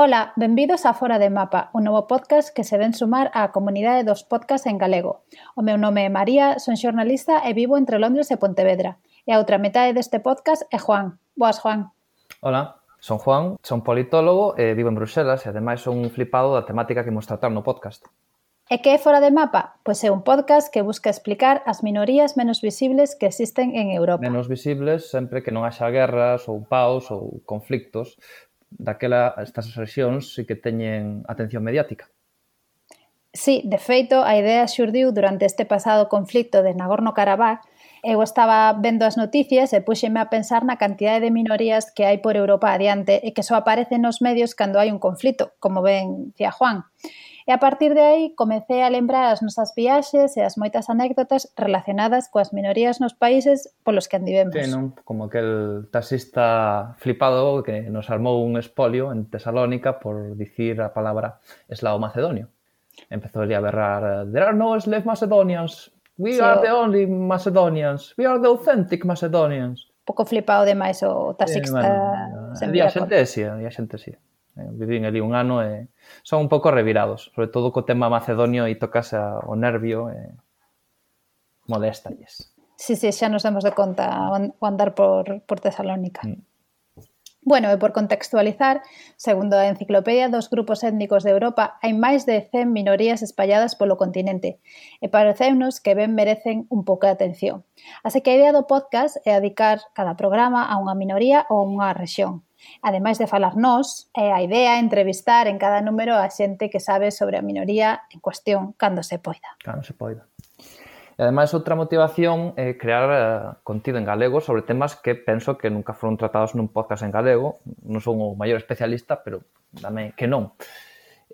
Ola, benvidos a Fora de Mapa, un novo podcast que se ven sumar á comunidade dos podcasts en galego. O meu nome é María, son xornalista e vivo entre Londres e Pontevedra. E a outra metade deste podcast é Juan. Boas, Juan. Ola, son Juan, son politólogo e vivo en Bruxelas e ademais son un flipado da temática que imos tratar no podcast. E que é Fora de Mapa? Pois é un podcast que busca explicar as minorías menos visibles que existen en Europa. Menos visibles sempre que non haxa guerras ou paus ou conflictos, Daquela, estas rexións sí que teñen atención mediática. Sí, de feito, a idea xurdiu durante este pasado conflicto de Nagorno-Karabaj Eu estaba vendo as noticias e puxeme a pensar na cantidade de minorías que hai por Europa adiante e que só aparecen nos medios cando hai un conflito, como ben dicía Juan. E a partir de aí comecei a lembrar as nosas viaxes e as moitas anécdotas relacionadas coas minorías nos países polos que andivemos. Sí, non? Como aquel taxista flipado que nos armou un espolio en Tesalónica por dicir a palabra eslavo macedonio. Empezou a berrar, there are no slave Macedonians, we sí, are the only Macedonians, we are the authentic Macedonians. Pouco flipado demais o taxista. Eh, bueno, a xente, sí, a xente, sí. Vivín ali un ano e son un pouco revirados, sobre todo co tema macedonio e tocas o nervio eh, e modéstalles. Sí, sí, xa nos damos de conta o andar por, por Tesalónica. Mm. Bueno, e por contextualizar, segundo a enciclopedia dos grupos étnicos de Europa, hai máis de 100 minorías espalladas polo continente, e pareceunos que ben merecen un pouco de atención. Así que a idea do podcast é adicar cada programa a unha minoría ou a unha rexión. Ademais de falar nós, é a idea entrevistar en cada número a xente que sabe sobre a minoría en cuestión cando se poida. Cando se poida. E ademais outra motivación é crear uh, contido en galego sobre temas que penso que nunca foron tratados nun podcast en galego. Non son o maior especialista, pero dame que non.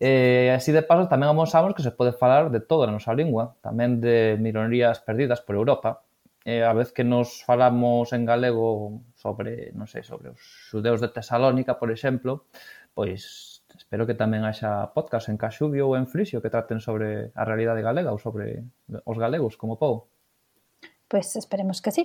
E así de paso tamén amosamos que se pode falar de toda a nosa lingua, tamén de minorías perdidas por Europa, eh, a vez que nos falamos en galego sobre, non sei, sobre os xudeus de Tesalónica, por exemplo, pois espero que tamén haxa podcast en Caxubio ou en Frixio que traten sobre a realidade galega ou sobre os galegos como povo. Pois esperemos que sí.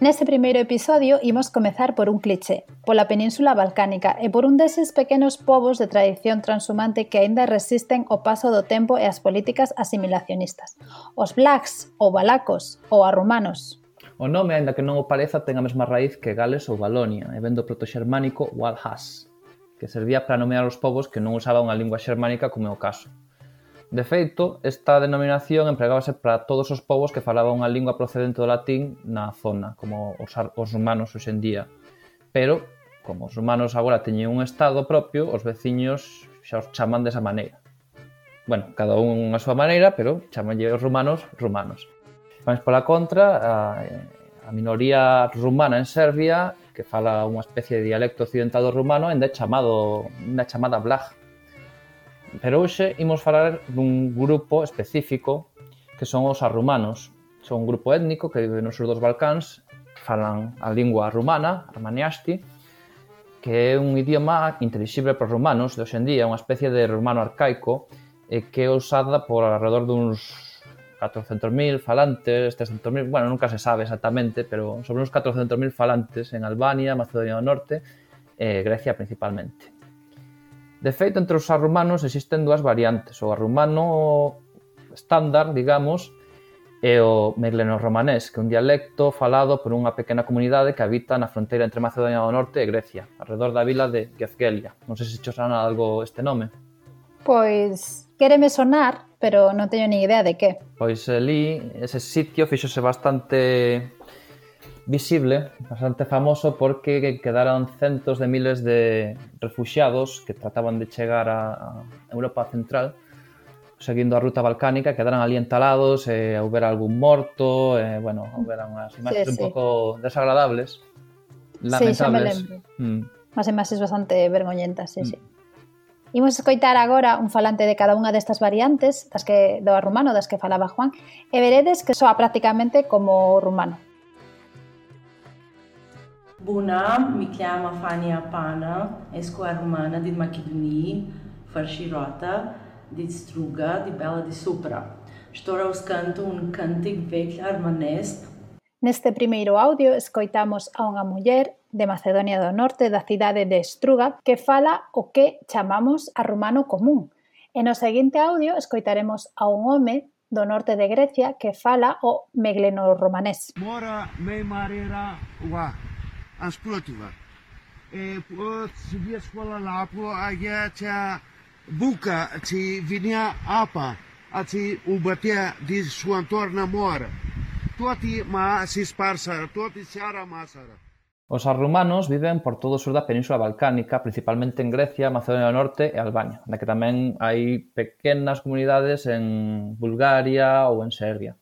Neste primeiro episodio imos comezar por un cliché, pola península balcánica e por un deses pequenos povos de tradición transhumante que aínda resisten o paso do tempo e as políticas asimilacionistas. Os blacks, ou balacos, ou arrumanos. O nome, aínda que non o pareza, ten a mesma raíz que Gales ou Valonia, e vendo protoxermánico Walhas, que servía para nomear os povos que non usaban a lingua xermánica como é o caso. De feito, esta denominación empregábase para todos os povos que falaban unha lingua procedente do latín na zona, como os, os humanos hoxendía. Pero, como os humanos agora teñen un estado propio, os veciños xa os chaman desa maneira. Bueno, cada un a súa maneira, pero chamanlle os rumanos rumanos. Mas pola contra, a, a minoría rumana en Serbia, que fala unha especie de dialecto occidental do rumano, ainda é chamado, ainda chamada Blag, Pero hoxe imos falar dun grupo específico que son os arrumanos. Son un grupo étnico que vive nos sur dos Balcáns, falan a lingua rumana, armaniasti, que é un idioma intelixible para os rumanos de hoxendía, unha especie de rumano arcaico e que é usada por alrededor duns 400.000 falantes, 300.000, bueno, nunca se sabe exactamente, pero sobre uns 400.000 falantes en Albania, Macedonia do Norte e Grecia principalmente. De feito, entre os arrumanos existen dúas variantes, o arrumano estándar, digamos, e o megleno-romanés, que é un dialecto falado por unha pequena comunidade que habita na fronteira entre Macedonia do Norte e Grecia, alrededor da vila de Gezgelia. Non sei se cho sona algo este nome. Pois, quéreme sonar, pero non teño ni idea de que. Pois eh, ali, ese sitio fixose bastante visible, bastante famoso porque quedaron centos de miles de refugiados que trataban de chegar a Europa Central seguindo a ruta balcánica, quedaran ali entalados, eh, houbera algún morto, eh, bueno, houbera unhas imaxes sí, sí. un pouco desagradables, lamentables. Sí, xa me mm. As imaxes bastante vergoñentas, sí, mm. sí. Imos escoitar agora un falante de cada unha destas variantes das que do rumano das que falaba Juan e veredes que soa prácticamente como rumano. Bună, mi cheamă Fania Pana, esco romana din Macedonia, farșiroată, din Struga, din Bela de Supra. Estou os canto un cântico velho armanesc. Neste primeiro audio escoitamos a unha muller de Macedonia do Norte da cidade de Struga que fala o que chamamos a rumano común. E no seguinte audio escoitaremos a un home do norte de Grecia que fala o megleno romanés. Mora me marera ua a spulativa. E si via a scuola lapo, aia cea buca, ci vinea apa, a ci ubătea din suantoarnă mora. Toate ma si sparsară, toate seara masară. Os arrumanos viven por todo o sur da península balcánica, principalmente en Grecia, Macedonia do Norte e Albania, na que tamén hai pequenas comunidades en Bulgaria ou en Serbia.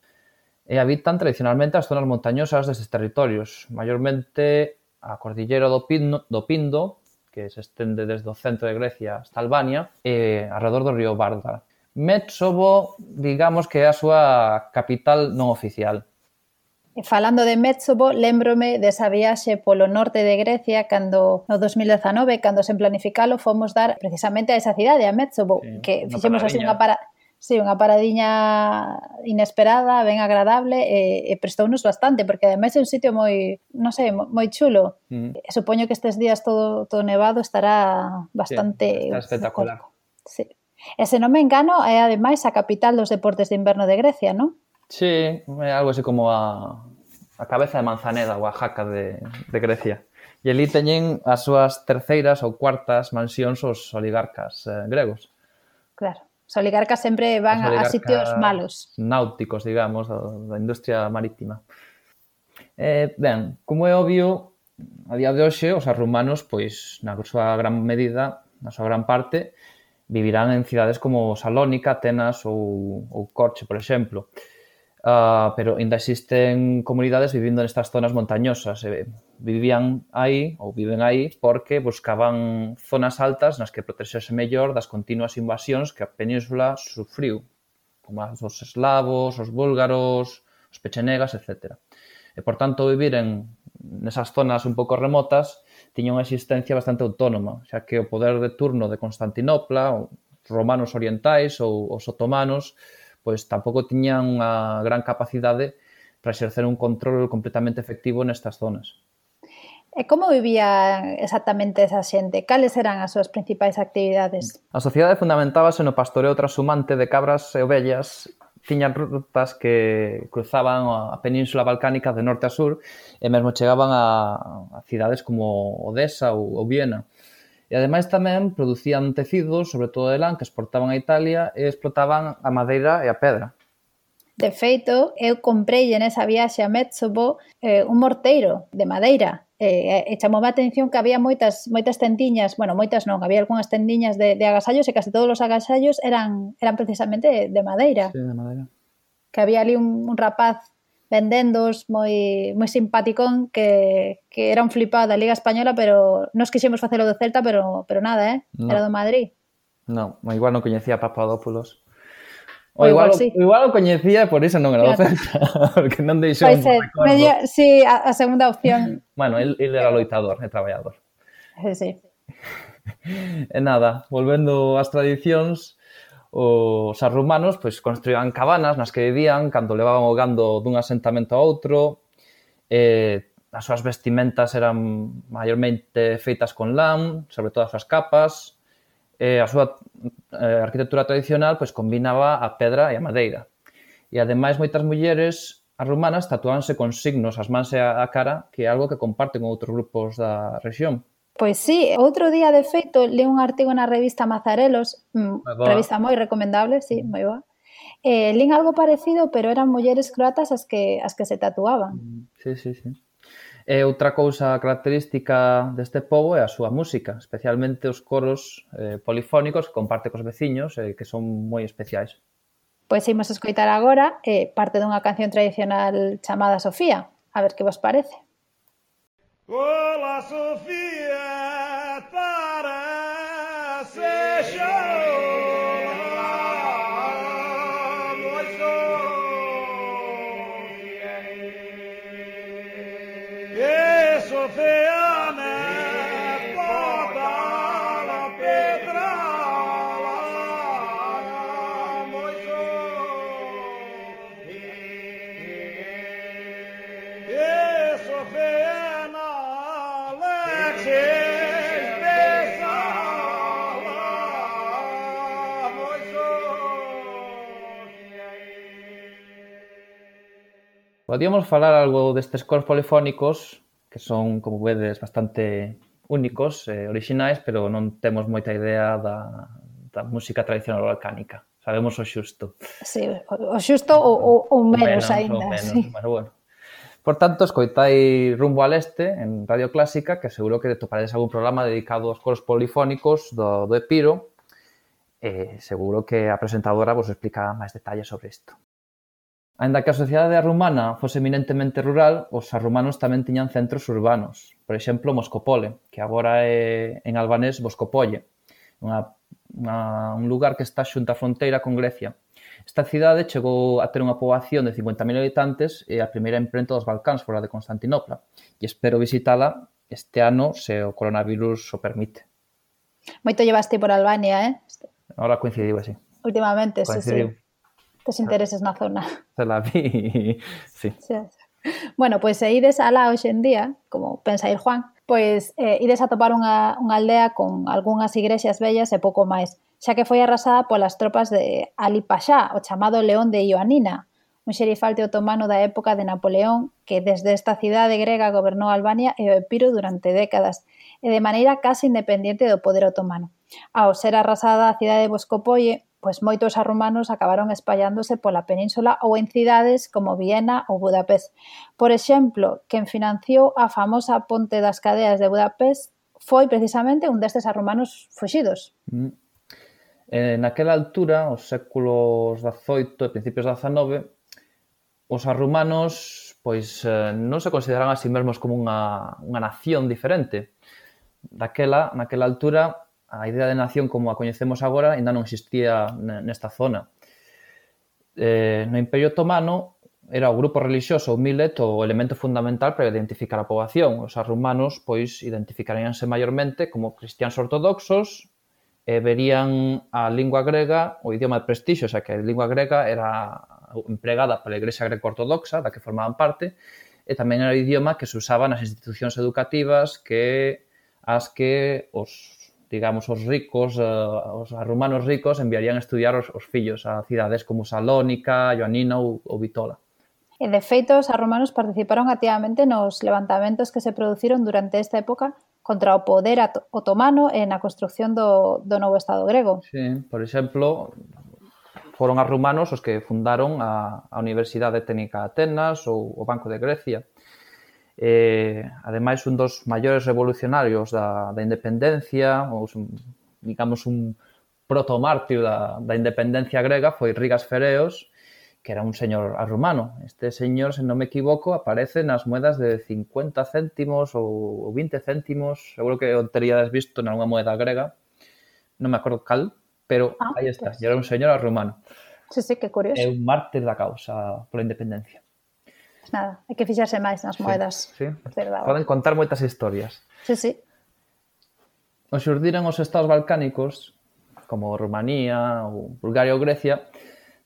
E habitan tradicionalmente as zonas montañosas destes territorios, maiormente a cordillera do Pindo, do Pindo que se estende desde o centro de Grecia hasta Albania, e alrededor do río Vardar. Metsovo, digamos que é a súa capital non oficial. E falando de Metsovo, lembrome desa viaxe polo norte de Grecia cando no 2019, cando sen planificalo, fomos dar precisamente a esa cidade, a Metsovo, sí, que fixemos así unha parada Sí, unha paradiña inesperada, ben agradable e, e prestounos bastante, porque ademais é un sitio moi, non sei, moi chulo. Mm. E supoño que estes días todo, todo nevado estará bastante... Sí, está espectacular. Sí. E se non me engano, é ademais a capital dos deportes de inverno de Grecia, non? Sí, é algo así como a, a cabeza de Manzaneda, Oaxaca de, de Grecia. E ali teñen as súas terceiras ou cuartas mansións os oligarcas eh, gregos. Claro. Os oligarcas sempre van oligarcas a sitios malos. Náuticos, digamos, da industria marítima. Eh, ben, como é obvio, a día de hoxe os arrumanos, pois, na súa gran medida, na súa gran parte, vivirán en cidades como Salónica, Atenas ou, ou Corche, por exemplo. Eh, Uh, pero ainda existen comunidades vivindo nestas zonas montañosas. Eh, vivían aí ou viven aí porque buscaban zonas altas nas que protexerse mellor das continuas invasións que a península sufriu, como as dos eslavos, os búlgaros, os pechenegas, etc. E, por tanto, vivir en nesas zonas un pouco remotas tiña unha existencia bastante autónoma, xa que o poder de turno de Constantinopla, os romanos orientais ou os otomanos, pois tampouco tiñan unha gran capacidade para exercer un control completamente efectivo nestas zonas. Eh, e como vivía exactamente esa xente? Cales eran as súas principais actividades? A sociedade fundamentábase no pastoreo trashumante de cabras e ovellas tiñan rutas que cruzaban a península balcánica de norte a sur e mesmo chegaban a, a cidades como Odessa ou, ou Viena. E ademais tamén producían tecidos, sobre todo de lán, que exportaban a Italia e explotaban a madeira e a pedra. De feito, eu comprei nesa viaxe a Metsobo eh, un morteiro de madeira eh, e chamou a atención que había moitas moitas tendiñas, bueno, moitas non, había algunhas tendiñas de, de agasallos e case todos os agasallos eran eran precisamente de, de madeira. Sí, de madeira. Que había ali un, un rapaz vendendos moi moi simpaticón que, que era un flipado da Liga Española, pero nos quixemos facelo do Celta, pero pero nada, eh? No. Era do Madrid. No, igual non coñecía a Papadopoulos. O, o igual, igual, sí. igual o coñecía por iso non era claro. do Celta, porque non deixou pois un ser, medio, sí, a, a segunda opción. bueno, el, el era loitador e traballador. Sí, sí. E nada, volvendo ás tradicións, os arrumanos pois construían cabanas nas que vivían cando levaban o gando dun asentamento a outro eh, as súas vestimentas eran maiormente feitas con lán, sobre todo as súas capas eh, a súa eh, arquitectura tradicional pois combinaba a pedra e a madeira. E ademais moitas mulleres arrumanas tatuábanse con signos as mans e a cara que é algo que comparten outros grupos da rexión. Pois sí, outro día de feito li un artigo na revista Mazarelos, mm, revista moi recomendable, sí, moi boa. Eh, li algo parecido, pero eran mulleres croatas as que as que se tatuaban. Mm, sí, sí, sí. E outra cousa característica deste pobo é a súa música, especialmente os coros eh, polifónicos que comparte cos veciños, eh, que son moi especiais. Pois imos escoitar agora eh, parte dunha canción tradicional chamada Sofía, a ver que vos parece. Hola, Sofía! Podíamos falar algo destes cores polifónicos que son, como vedes, bastante únicos, eh, orixinais, pero non temos moita idea da, da música tradicional balcánica. Sabemos o xusto. Sí, o xusto ou o, o menos, menos ainda. O menos, sí. pero bueno. Por tanto, escoitai Rumbo al Este en Radio Clásica, que seguro que toparedes algún programa dedicado aos coros polifónicos do, do Epiro, e eh, seguro que a presentadora vos explica máis detalles sobre isto. Aínda que a sociedade rumana fose eminentemente rural, os arrumanos tamén tiñan centros urbanos. Por exemplo, Moscopole, que agora é en albanés Boscopolle, unha, unha, un lugar que está xunta á fronteira con Grecia. Esta cidade chegou a ter unha poboación de 50.000 habitantes e a primeira imprenta dos Balcáns fora de Constantinopla, e espero visitala este ano se o coronavirus o permite. Moito llevaste por Albania, eh? Ahora coincidiu así. Últimamente, coincidiu. sí, sí tes intereses na zona. Ela vi, sí. sí. Bueno, pois pues, se ides alá hoxe en día, como pensa ir Juan, pois eh, ides a topar unha, unha aldea con algunhas igrexas bellas e pouco máis, xa que foi arrasada polas tropas de Ali Pasha, o chamado León de Ioannina, un xerifalte otomano da época de Napoleón que desde esta cidade grega gobernou Albania e o Epiro durante décadas e de maneira case independiente do poder otomano. Ao ser arrasada a cidade de Boscopolle, pois moitos arrumanos acabaron espallándose pola península ou en cidades como Viena ou Budapest. Por exemplo, quen financiou a famosa Ponte das Cadeas de Budapest foi precisamente un destes arrumanos fuxidos. Mm. Eh, naquela altura, os séculos XVIII e principios XIX, os arrumanos pois eh, non se consideran a si mesmos como unha, unha nación diferente. Daquela, naquela altura, a idea de nación como a coñecemos agora ainda non existía nesta zona. Eh, no Imperio Otomano era o grupo relixioso ou millet, o elemento fundamental para identificar a poboación. Os arrumanos, pois, identificaríanse maiormente como cristianos ortodoxos e verían a lingua grega o idioma de prestixio, xa que a lingua grega era empregada pola Igrexa Greco-Ortodoxa, da que formaban parte, e tamén era o idioma que se usaba nas institucións educativas que as que os digamos, os ricos, eh, os romanos ricos enviarían a estudiar os, os fillos a cidades como Salónica, Ioannina ou, ou Vitola. E, de feito, os romanos participaron activamente nos levantamentos que se produciron durante esta época contra o poder otomano e na construción do, do novo Estado grego. Sí, por exemplo, foron os romanos os que fundaron a, a Universidade Técnica de Atenas ou o Banco de Grecia eh, ademais un dos maiores revolucionarios da, da independencia, ou digamos un protomártir da, da independencia grega foi Rigas Fereos, que era un señor arrumano. Este señor, se non me equivoco, aparece nas moedas de 50 céntimos ou 20 céntimos, seguro que o teríades visto nalgúna moeda grega, non me acordo cal, pero ah, aí está, pues... era un señor arrumano. Sí, sí, que curioso. É un mártir da causa pola independencia nada, hai que fixarse máis nas moedas. Sí, sí. Poden contar moitas historias. Sí, sí. O xurdiran os estados balcánicos, como Rumanía, ou Bulgaria ou Grecia,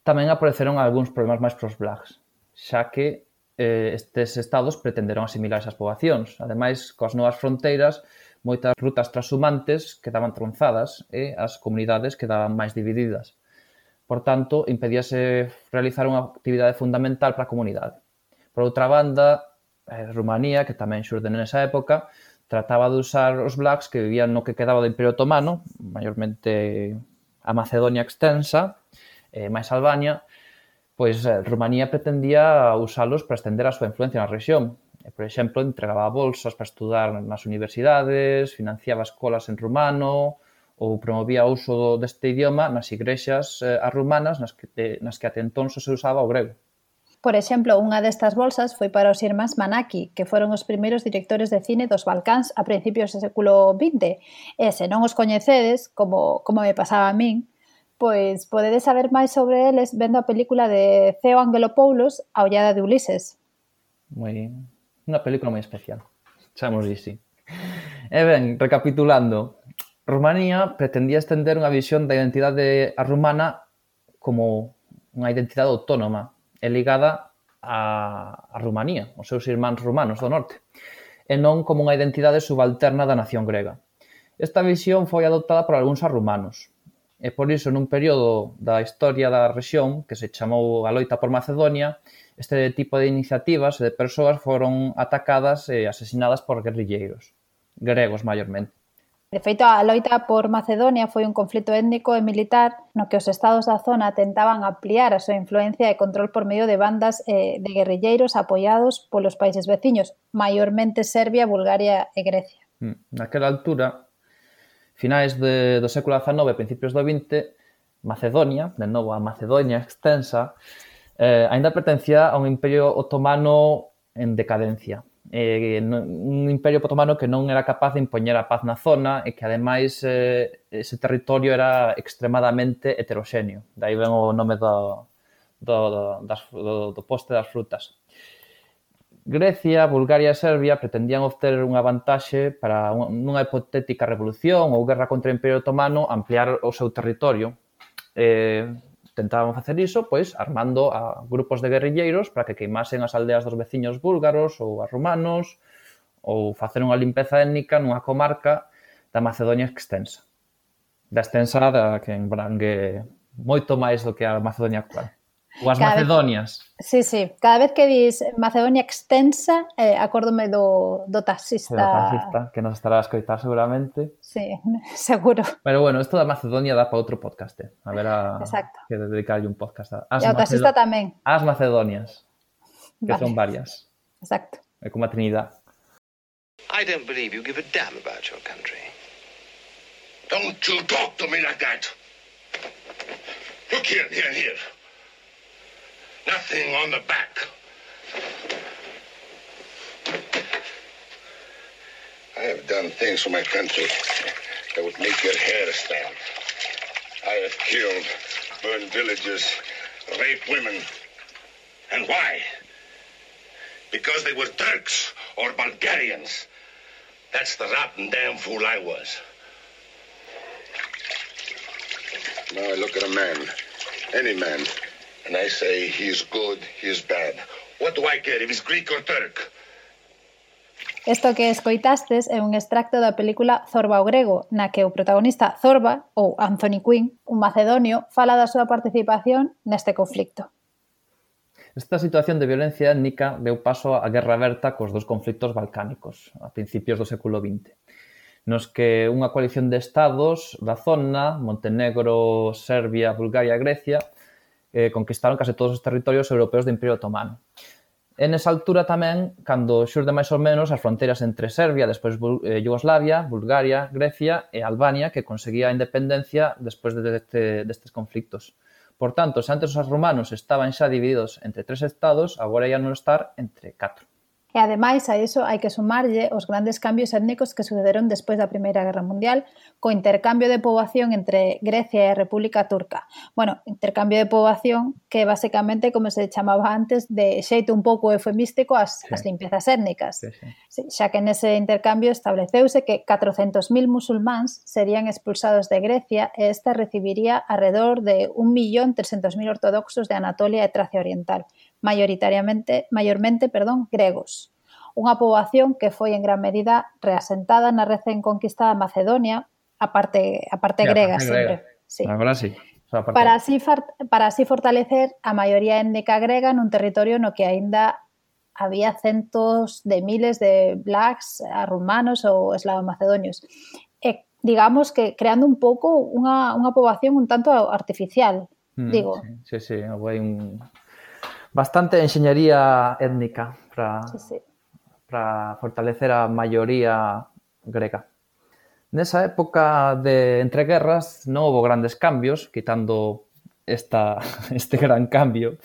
tamén apareceron algúns problemas máis pros blacks, xa que eh, estes estados pretenderon asimilar esas poboacións. Ademais, coas novas fronteiras, moitas rutas transhumantes quedaban tronzadas e as comunidades quedaban máis divididas. Por tanto, impedíase realizar unha actividade fundamental para a comunidade. Por outra banda, eh, Rumanía, que tamén xurde nesa época, trataba de usar os blacks que vivían no que quedaba do Imperio Otomano, maiormente a Macedonia extensa, eh, máis Albania, pois eh, Rumanía pretendía usalos para estender a súa influencia na región. Eh, por exemplo, entregaba bolsas para estudar nas universidades, financiaba escolas en rumano, ou promovía o uso deste idioma nas igrexas eh, arrumanas nas que, eh, nas que até entón só se usaba o grego. Por exemplo, unha destas bolsas foi para os irmáns Manaki, que foron os primeiros directores de cine dos Balcáns a principios do século XX. E se non os coñecedes, como, como me pasaba a min, pois podedes saber máis sobre eles vendo a película de Ceo Angelopoulos, A ollada de Ulises. Moi ben. Unha película moi especial. Chamos dixi. E ben, recapitulando, Rumanía pretendía estender unha visión da identidade a rumana como unha identidade autónoma, é ligada a, a Rumanía, os seus irmáns rumanos do norte, e non como unha identidade subalterna da nación grega. Esta visión foi adoptada por algúns arrumanos, e por iso nun período da historia da rexión que se chamou a loita por Macedonia, este tipo de iniciativas e de persoas foron atacadas e asesinadas por guerrilleiros, gregos maiormente. De feito, a loita por Macedonia foi un conflito étnico e militar no que os estados da zona tentaban ampliar a súa influencia e control por medio de bandas eh, de guerrilleiros apoiados polos países veciños, maiormente Serbia, Bulgaria e Grecia. Mm, naquela altura, finais de, do século XIX e principios do XX, Macedonia, de novo a Macedonia extensa, eh, ainda pertencía a un imperio otomano en decadencia eh, un imperio otomano que non era capaz de impoñer a paz na zona e que ademais eh, ese territorio era extremadamente heteroxéneo. De aí ven o nome do, do, do, das, do, do poste das frutas. Grecia, Bulgaria e Serbia pretendían obter unha vantaxe para nunha hipotética revolución ou guerra contra o Imperio Otomano ampliar o seu territorio. Eh, tentaban facer iso pois armando a grupos de guerrilleiros para que queimasen as aldeas dos veciños búlgaros ou as rumanos ou facer unha limpeza étnica nunha comarca da Macedonia extensa. Da extensa da que embrangue moito máis do que a Macedonia actual. Ou as cada Macedonias. Vez, sí, sí. Cada vez que dis Macedonia extensa, eh, acórdome do, do taxista. Do taxista, que nos estará a escoitar seguramente. Sí, seguro. Pero bueno, isto da Macedonia dá para outro podcast. Eh. A ver a... Exacto. Que dedicarlle un podcast a... As e o taxista tamén. As Macedonias, que vale. son varias. Exacto. É como a Trinidad. I don't believe you give a damn about your country. Don't you talk to me like that. Look here, here, here. Nothing on the back. I have done things for my country that would make your hair stand. I have killed, burned villages, raped women. And why? Because they were Turks or Bulgarians. That's the rotten damn fool I was. Now I look at a man, any man, And I say, he's good, he's bad. What do I care if he's Greek or Turk? Isto que escoitastes é un extracto da película Zorba o Grego, na que o protagonista Zorba, ou Anthony Quinn, un macedonio, fala da súa participación neste conflicto. Esta situación de violencia étnica deu paso á guerra aberta cos dos conflictos balcánicos, a principios do século XX, nos que unha coalición de estados da zona, Montenegro, Serbia, Bulgaria e Grecia, eh, conquistaron case todos os territorios europeos do Imperio Otomano. En esa altura tamén, cando xurde máis ou menos as fronteiras entre Serbia, despois eh, Yugoslavia, Bulgaria, Grecia e Albania, que conseguía a independencia despois deste, destes conflictos. Por tanto, se antes os romanos estaban xa divididos entre tres estados, agora ia non estar entre catro. E ademais a iso hai que sumarlle os grandes cambios étnicos que sucederon despois da Primeira Guerra Mundial co intercambio de poboación entre Grecia e República Turca. Bueno, intercambio de poboación que basicamente, como se chamaba antes, de xeito un pouco eufemístico as, sí. as limpezas étnicas. Sí, sí. Xa que nese intercambio estableceuse que 400.000 musulmáns serían expulsados de Grecia e esta recibiría alrededor de 1.300.000 ortodoxos de Anatolia e Tracia Oriental maioritariamente, maiormente, perdón, gregos. Unha poboación que foi en gran medida reasentada na recén conquistada Macedonia, a parte, a parte sí, grega, sempre. Sí. Agora sí. Para así, para así fortalecer a maioría étnica grega nun territorio no que aínda había centos de miles de blacks, eh, rumanos ou eslavomacedonios. E digamos que creando un pouco unha, unha poboación un tanto artificial, mm, digo. Sí, sí, sí. Un, bastante enxeñería étnica para sí, sí. para fortalecer a maioría grega. Nesa época de entreguerras non houve grandes cambios, quitando esta, este gran cambio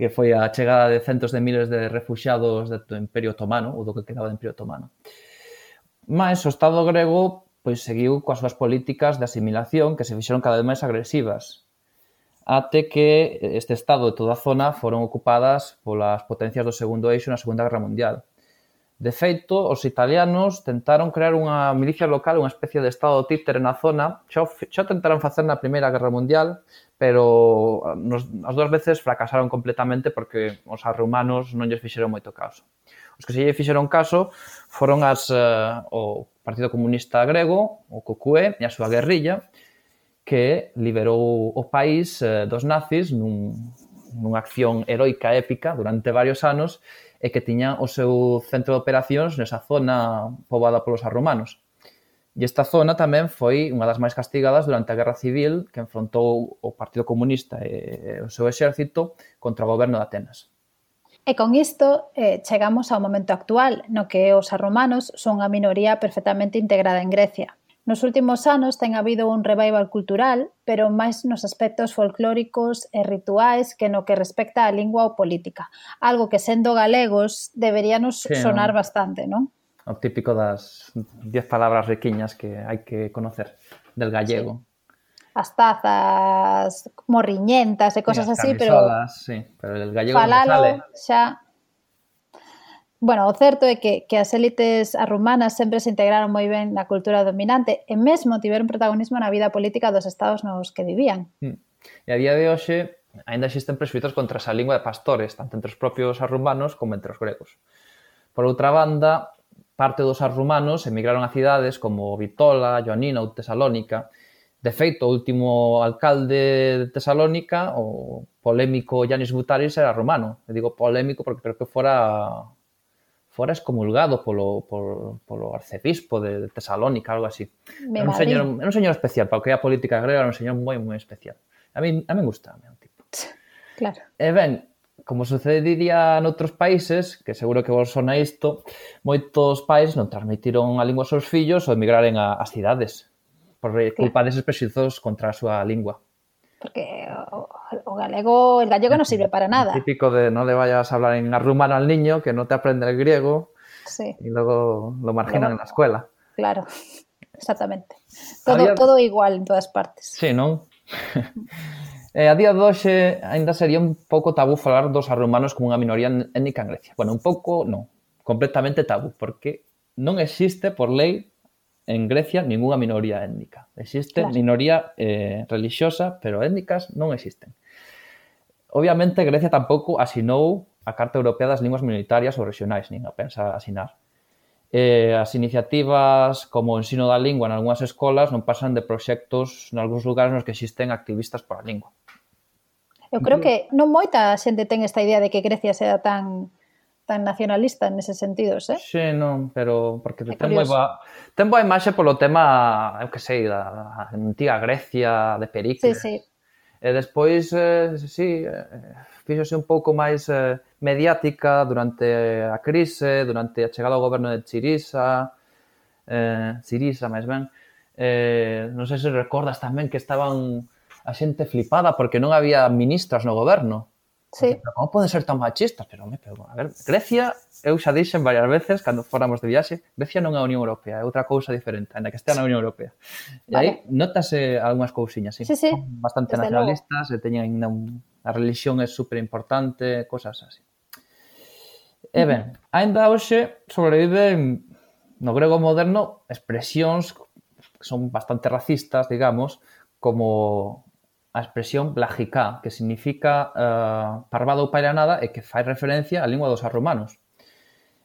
que foi a chegada de centos de miles de refugiados do Imperio Otomano, ou do que quedaba do Imperio Otomano. Mais o Estado grego pois seguiu coas súas políticas de asimilación que se fixeron cada vez máis agresivas, até que este estado e toda a zona foron ocupadas polas potencias do segundo eixo na Segunda Guerra Mundial. De feito, os italianos tentaron crear unha milicia local, unha especie de estado títere na zona, xa, xa tentaron facer na Primeira Guerra Mundial, pero ah, nos, as dúas veces fracasaron completamente porque os arrumanos non lles fixeron moito caso. Os que se lle fixeron caso foron as, uh, o Partido Comunista Grego, o COCUE, e a súa guerrilla, que liberou o país eh, dos nazis nun, nunha acción heroica épica durante varios anos e que tiña o seu centro de operacións nesa zona poboada polos arromanos. E esta zona tamén foi unha das máis castigadas durante a Guerra Civil que enfrontou o Partido Comunista e o seu exército contra o goberno de Atenas. E con isto eh, chegamos ao momento actual, no que os arromanos son a minoría perfectamente integrada en Grecia. Nos últimos anos ten habido un revival cultural, pero máis nos aspectos folclóricos e rituais que no que respecta á lingua ou política. Algo que sendo galegos deberíanos sí, sonar no? bastante, non? O típico das 10 palabras riquiñas que hai que conocer del gallego. Sí as tazas morriñentas e cosas así, pero sí, pero el gallego falalo sale. xa Bueno, o certo é que, que as élites arrumanas sempre se integraron moi ben na cultura dominante e mesmo tiveron protagonismo na vida política dos estados nos que vivían. Hmm. E a día de hoxe aínda existen presuitos contra esa lingua de pastores, tanto entre os propios arrumanos como entre os gregos. Por outra banda, parte dos arrumanos emigraron a cidades como Vitola, Ioannina ou Tesalónica. De feito, o último alcalde de Tesalónica, o polémico Yanis Butaris, era romano. Eu digo polémico porque creo que fora fora excomulgado polo, polo, polo arcebispo de Tesalónica, algo así. Era un, señor, era un señor especial, para o que é a política grega, era un señor moi, moi especial. A mí, a mí gusta, é un tipo. Claro. E ben, como sucediría noutros países, que seguro que vos sona isto, moitos pais non transmitiron a lingua aos seus fillos ou emigraren ás cidades por culpa claro. deses prejuizos contra a súa lingua porque o, o, galego, el gallego no sirve para nada. El típico de no le vayas a hablar en rumano al niño, que no te aprende el griego sí. y luego lo marginan luego, en la escuela. Claro, exactamente. Todo, día... todo igual en todas partes. Sí, non? eh, a día de hoxe ainda sería un pouco tabú falar dos arrumanos como unha minoría étnica en Grecia. Bueno, un pouco non, completamente tabú, porque non existe por lei en Grecia ningunha minoría étnica. Existe claro. minoría eh, religiosa, pero étnicas non existen. Obviamente, Grecia tampouco asinou a Carta Europea das Linguas Minoritarias ou Regionais, nin a pensa asinar. Eh, as iniciativas como o ensino da lingua en algunhas escolas non pasan de proxectos en algúns lugares nos que existen activistas pola lingua. Eu creo que non moita xente ten esta idea de que Grecia sea tan tan nacionalista nese sentido, ¿eh? Sí, non, pero porque é ten moi boa, ten boa imaxe polo tema, eu que sei, da, da antiga Grecia, de Pericles. Sí, sí. E despois, eh, sí, eh, fíxose un pouco máis eh, mediática durante a crise, durante a chegada ao goberno de Chirisa, eh, Chirisa, máis ben. Eh, non sei se recordas tamén que estaban a xente flipada porque non había ministras no goberno. Sí. Pero como poden ser tan machistas? Pero, me, pero, a ver, Grecia, eu xa dixen varias veces cando fóramos de viaxe, Grecia non é a Unión Europea, é outra cousa diferente, ainda que estea na Unión Europea. E aí notase algunhas cousiñas, sí, sí, sí. bastante Desde nacionalistas, e teñen ainda un, a religión é super importante, cosas así. E ben, ainda hoxe sobreviven no grego moderno expresións que son bastante racistas, digamos, como a expresión plagica, que significa eh, uh, parvada ou nada e que fai referencia á lingua dos arrumanos.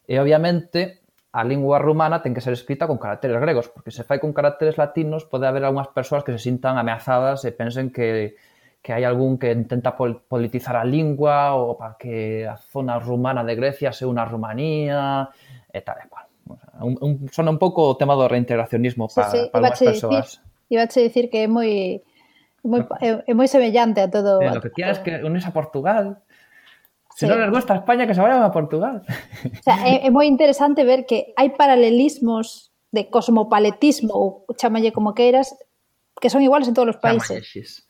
E obviamente a lingua rumana ten que ser escrita con caracteres gregos, porque se fai con caracteres latinos pode haber algunhas persoas que se sintan ameazadas e pensen que, que hai algún que intenta pol politizar a lingua ou para que a zona rumana de Grecia sea unha Rumanía e tal e cual. O sea, un, un, sona un pouco o tema do reintegracionismo para, sí, sí. para algunhas persoas. Dicir, iba a dicir que é moi moi, é, é moi semellante a todo. Eh, lo que quieras que unes a Portugal. Se sí. non les gusta España, que se vayan a Portugal. O sea, é, é moi interesante ver que hai paralelismos de cosmopaletismo, ou chamalle como queiras, que son iguales en todos os países.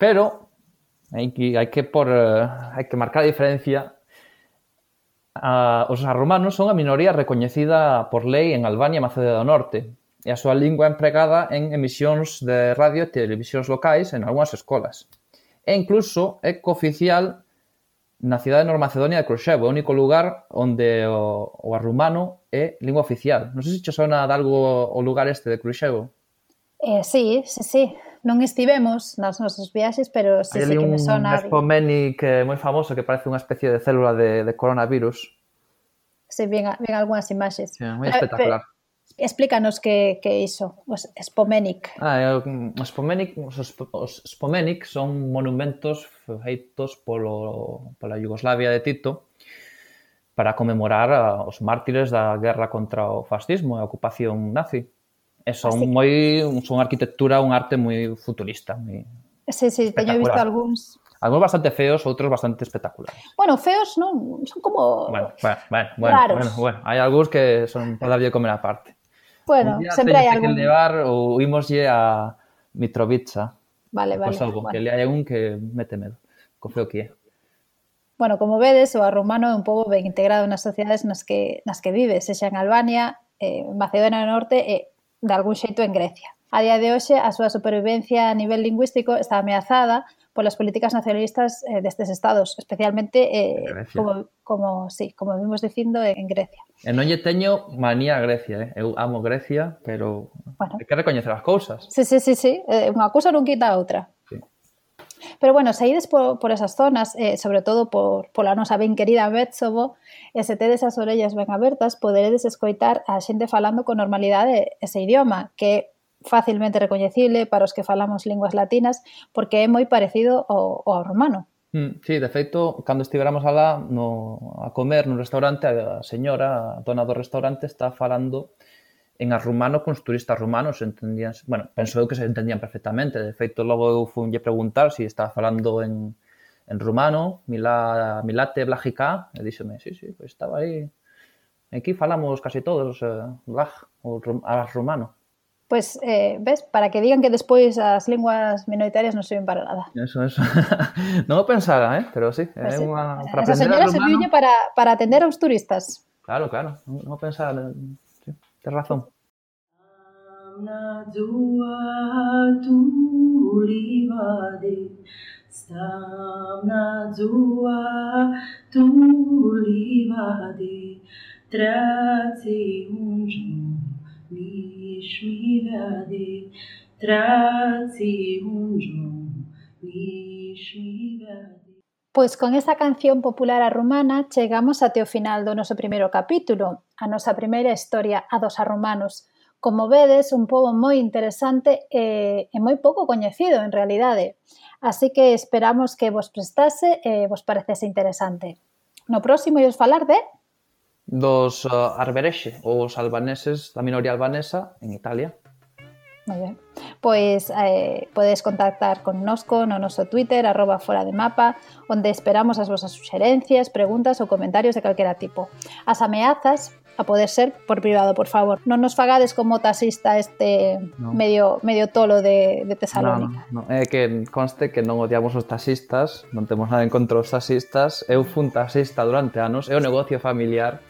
Pero hai que, hai que, por, eh, uh, hai que marcar a diferencia a, os romanos son a minoría recoñecida por lei en Albania e Macedonia do Norte, e a súa lingua empregada en emisións de radio e televisións locais en algunhas escolas. E incluso é cooficial na cidade de Normacedonia de Kruševo, o único lugar onde o, o arrumano é lingua oficial. Non sei se che sona de algo o lugar este de Kruševo. Eh, sí, sí, sí non estivemos nas nosas viaxes, pero sí, sí que me sona... Hai un espomeni que eh, é moi famoso que parece unha especie de célula de, de coronavirus. Sí, ven, ven algunhas imaxes. Sí, moi espectacular. Pero, Explícanos que, que iso, os Spomenic. Ah, os Spomenic, os, os Spomenic son monumentos feitos polo, pola Yugoslavia de Tito para conmemorar a, os mártires da guerra contra o fascismo e a ocupación nazi. E son Así que... moi son arquitectura, un arte moi futurista, moi Sí, sí, teño visto algúns Algunos bastante feos, outros bastante espectaculares. Bueno, feos non, son como bueno, bueno, bueno, bueno, raros. bueno, bueno, hai algúns que son para darlle comer aparte. Bueno, día sempre hai algún... que levar ou imoslle a Mitrovica. Vale, vale. Pois algo, bueno. que le hai un que mete medo. Cofeo que é. Bueno, como vedes, o arromano é un pobo ben integrado nas sociedades nas que, nas que vive, sexa en Albania, eh, en Macedonia do Norte e, de algún xeito, en Grecia. A día de hoxe, a súa supervivencia a nivel lingüístico está ameazada por las políticas nacionalistas eh, de estados, especialmente eh, como, como, sí, como vimos dicindo eh, en Grecia. E non lle teño manía a Grecia, eh? eu amo Grecia, pero bueno. hai que recoñecer as cousas. Sí, sí, sí, sí. Eh, unha cousa non quita a outra. Sí. Pero bueno, se ides por, por esas zonas, eh, sobre todo por, por la nosa ben querida Betsobo, e se tedes as orellas ben abertas, poderedes escoitar a xente falando con normalidade ese idioma, que facilmente recoñecible para os que falamos linguas latinas porque é moi parecido ao, ao romano. Mm, sí, de feito, cando estiveramos alá no, a comer no restaurante, a señora, a dona do restaurante, está falando en arrumano cos turistas rumanos, entendían, bueno, penso eu que se entendían perfectamente, de feito, logo eu funlle preguntar se si estaba falando en, en rumano, milá, milate blagica, e díxome, sí, sí, pois pues estaba aí, aquí falamos casi todos, eh, blaj, o, rum, a rumano. Pois, eh, ves, para que digan que despois as linguas minoritarias non sirven para nada. Eso, eso. non o pensara, eh? pero sí, é pues unha... Sí. Eh, para Esa señora se viulle para, para atender aos turistas. Claro, claro, non o pensara, sí, tens razón. Stam na dzua tu livade, traci un giorno. Pois con esta canción popular arrumana chegamos até o final do noso primeiro capítulo, a nosa primeira historia a dos arrumanos. Como vedes, un pobo moi interesante e, e moi pouco coñecido en realidade. Así que esperamos que vos prestase e vos parecese interesante. No próximo ios falar de dos uh, arberexe, os albaneses da minoría albanesa en Italia. Moi ben. Pois eh, podes contactar con nosco no noso Twitter, arroba fora de mapa, onde esperamos as vosas suxerencias, preguntas ou comentarios de calquera tipo. As ameazas a poder ser por privado, por favor. Non nos fagades como taxista este no. medio medio tolo de, de Tesalónica. No, no, é eh, que conste que non odiamos os taxistas, non temos nada en contra os taxistas. Eu fun taxista durante anos, é o negocio familiar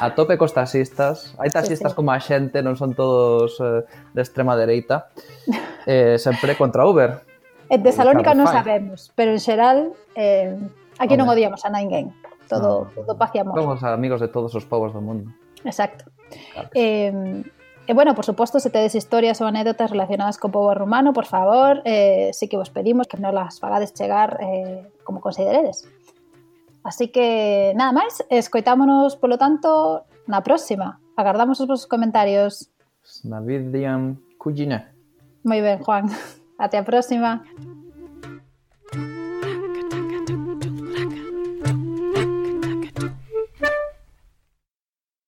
a tope cos taxistas. Hai taxistas sí, sí. como a xente, non son todos eh, de extrema dereita. Eh, sempre contra Uber. En Tesalónica non sabemos, pero en xeral eh, aquí Home. non odiamos a ninguén. Todo, no, todo paz e amor. Somos amigos de todos os povos do mundo. Exacto. Claro eh, sí. E bueno, por suposto, se tedes historias ou anécdotas relacionadas co povo rumano, por favor, eh, sí que vos pedimos que non las fagades chegar eh, como consideredes. Así que, nada máis, escoitámonos, polo tanto, na próxima. Agardamos os vosos comentarios. Navidian Kujine. Moi ben, Juan. Até a próxima.